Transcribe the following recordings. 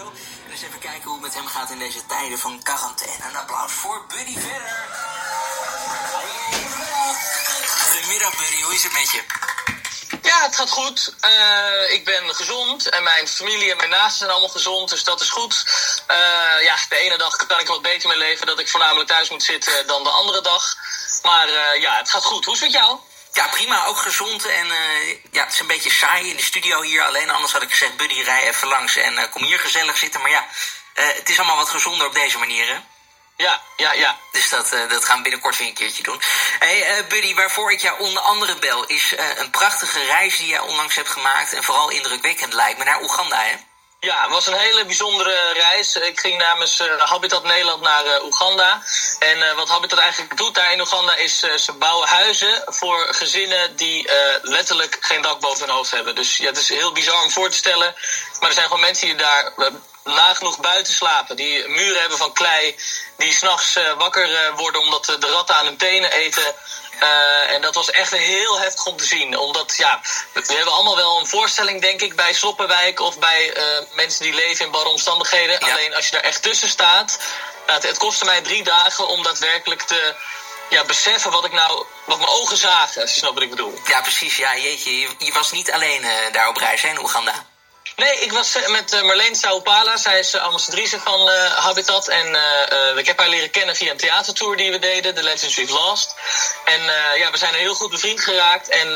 studio. En eens even kijken hoe het met hem gaat in deze tijden van quarantaine. Een applaus voor Buddy Verder. Goedemiddag Buddy, hoe is het met je? Ja, het gaat goed. Uh, ik ben gezond en mijn familie en mijn naasten zijn allemaal gezond, dus dat is goed. Uh, ja, de ene dag kan ik wat beter mee leven dat ik voornamelijk thuis moet zitten dan de andere dag. Maar uh, ja, het gaat goed. Hoe is het met jou? Ja, prima. Ook gezond. En ja, het is een beetje saai in de studio hier. Alleen anders had ik gezegd, Buddy, rij even langs en kom hier gezellig zitten. Maar ja, het is allemaal wat gezonder op deze manier, hè? Ja, ja, ja. Dus dat, dat gaan we binnenkort weer een keertje doen. hey, Buddy, waarvoor ik jou onder andere bel... is een prachtige reis die jij onlangs hebt gemaakt... en vooral indrukwekkend lijkt me, naar Oeganda, hè? Ja, het was een hele bijzondere reis. Ik ging namens Habitat Nederland naar Oeganda. En wat Habitat eigenlijk doet daar in Oeganda is... ze bouwen huizen voor gezinnen die letterlijk geen dak boven hun hoofd hebben. Dus ja, het is heel bizar om voor te stellen. Maar er zijn gewoon mensen die daar laag genoeg buiten slapen. Die muren hebben van klei. Die s'nachts uh, wakker uh, worden omdat de ratten aan hun tenen eten. Uh, en dat was echt heel heftig om te zien. Omdat, ja, we hebben allemaal wel een voorstelling, denk ik, bij Sloppenwijk of bij mensen die leven in barre omstandigheden. Ja. Alleen als je daar echt tussen staat. Het, het kostte mij drie dagen om daadwerkelijk te ja, beseffen wat ik nou, wat mijn ogen zagen, als je snapt wat ik bedoel. Ja, precies. Ja, jeetje, je, je was niet alleen daar op reis, hè, in Oeganda. Nee, ik was eh, met uh, Marleen Saupala. Zij is uh, ambassadrice van uh, Habitat. En ik heb haar leren kennen via een theatertour die we deden, The Legends We've Lost. En ja, we zijn heel goed bevriend geraakt. En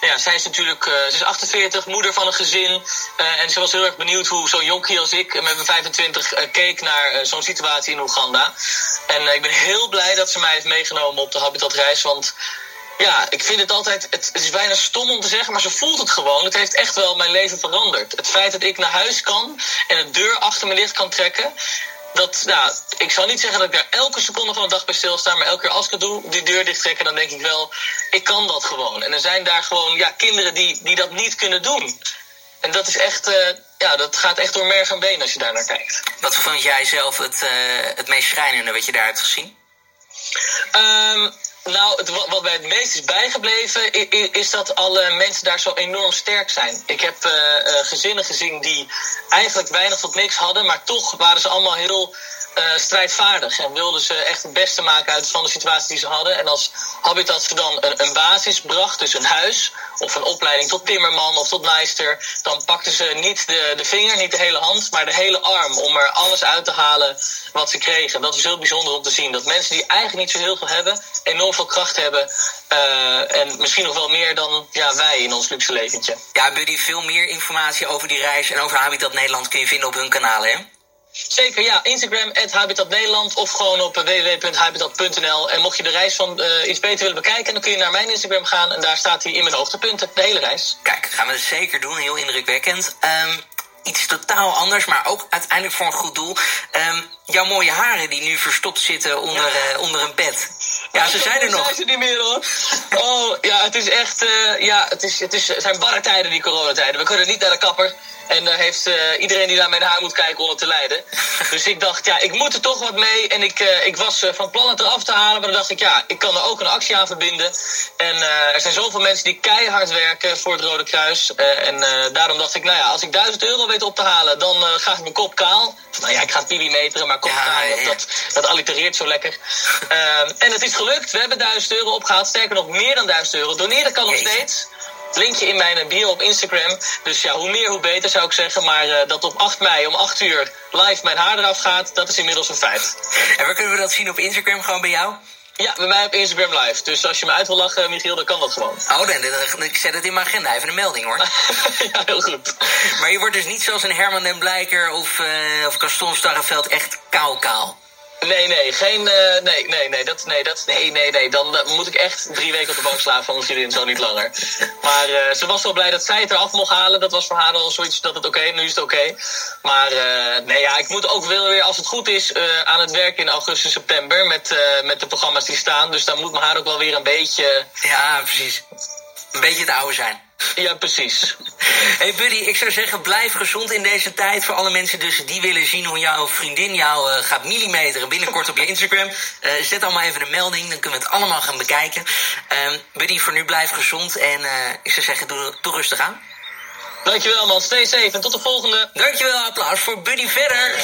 ja, zij is natuurlijk, ze is 48, moeder van een gezin. en ze was heel erg benieuwd hoe zo'n jonkie als ik met mijn 25 keek naar zo'n situatie in Oeganda. En ik ben heel blij dat ze mij heeft meegenomen op de Habitat-reis. Want ja, ik vind het altijd. Het, is bijna stom om te zeggen, maar ze voelt het gewoon. Het heeft echt wel mijn leven veranderd. Het feit dat ik naar huis kan en de deur achter me licht kan trekken. Dat, nou, ik zal niet zeggen dat ik daar elke seconde van de dag bij stilsta, maar elke keer als ik het doe, die deur dicht trekken, dan denk ik wel, ik kan dat gewoon. En er zijn daar gewoon ja, kinderen die, die dat niet kunnen doen. En dat is echt, uh, ja, dat gaat echt door merg en been als je daar naar kijkt. Wat vond jij zelf het, uh, het meest schrijnende wat je daar hebt gezien? Um, nou, wat mij het meest is bijgebleven, is, dat alle mensen daar zo enorm sterk zijn. Ik heb uh, uh, gezinnen gezien die eigenlijk weinig tot niks hadden, maar toch waren ze allemaal heel uh, strijdvaardig en wilden ze echt het beste maken uit van de situatie die ze hadden. En als Habitat ze dan een, een basis bracht, dus een huis of een opleiding tot timmerman of tot naaister, dan pakten ze niet de, de vinger, niet de hele hand, maar de hele arm om er alles uit te halen wat ze kregen. Dat is heel bijzonder om te zien. Dat mensen die eigenlijk niet zo heel veel hebben, enorm veel kracht hebben. Uh, en misschien nog wel meer dan ja, wij in ons luxe leventje. Ja, Buddy, veel meer informatie over die reis en over Habitat Nederland kun je vinden op hun kanalen, hè? Zeker, ja. Instagram, Habitat Nederland of gewoon op www.habitat.nl. En mocht je de reis van uh, iets beter willen bekijken, dan kun je naar mijn Instagram gaan. En daar staat hij in mijn hoogtepunten, de hele reis. Kijk, gaan we zeker doen. Heel indrukwekkend. Um, iets totaal anders, maar ook uiteindelijk voor een goed doel. Um, jouw mooie haren die nu verstopt zitten onder, ja. uh, onder een bed. Ja, ze zijn er nog. Zijn ze niet meer hoor. Oh, ja, het is echt. Uh, ja, het, is, het, is, het zijn barre tijden, die coronatijden. We kunnen niet naar de kapper. En daar heeft uh, iedereen die naar mijn haar moet kijken onder te lijden. Dus ik dacht, ja, ik moet er toch wat mee. En ik, uh, ik was van plan het eraf te halen. Maar dan dacht ik, ja, ik kan er ook een actie aan verbinden. En er zijn zoveel mensen die keihard werken voor het Rode Kruis. en daarom dacht ik, nou ja, als ik 1000 euro weet op te halen, dan ga ik mijn kop kaal. Nou ja, ik ga het pibi meteren, maar kop ja, kaal, ja, ja. Dat, dat allitereert zo lekker. Ehm, en het is gelukt. We hebben 1000 euro opgehaald. Sterker nog, meer dan 1000 euro. Doneren kan nog steeds linkje in mijn bio op Instagram. Dus ja, hoe meer, hoe beter zou ik zeggen. Maar uh, dat op 8 mei om 8 uur live mijn haar eraf gaat, dat is inmiddels een feit. En waar kunnen we dat zien op Instagram? Gewoon bij jou? Ja, bij mij op Instagram live. Dus als je me uit wil lachen, Michiel, dan kan dat gewoon. Oh, dan, dan, ik zet het in mijn agenda. Even een melding hoor. ja, heel goed. Maar je wordt dus niet zoals een Herman den Blijker of, uh, of Gaston Starreveld echt kaal kaal. Nee, nee, geen. Uh, nee, nee, nee, dat, nee, dat, nee, nee, nee. Dan uh, moet ik echt drie weken op de bank slapen van mijn vriendin, zo niet langer. Maar uh, ze was wel blij dat zij het eraf mocht halen. Dat was voor haar al zoiets dat het oké, nu is het oké. Maar nee, ja, ik moet ook wel weer, als het goed is, aan het werk in augustus, september. Met, met de programma's die staan. Dus dan moet mijn haar ook wel weer een beetje. Ja, precies. Een beetje het oude zijn. Ja, precies. Hey Buddy, ik zou zeggen, blijf gezond in deze tijd. Voor alle mensen dus die willen zien hoe jouw vriendin jou uh, gaat millimeteren binnenkort op je Instagram. Uh, zet allemaal even een melding, dan kunnen we het allemaal gaan bekijken. Um, Buddy, voor nu blijf gezond en uh, ik zou zeggen, doe, doe rustig aan. Dankjewel man, stay safe en tot de volgende. Dankjewel, applaus voor Buddy verder.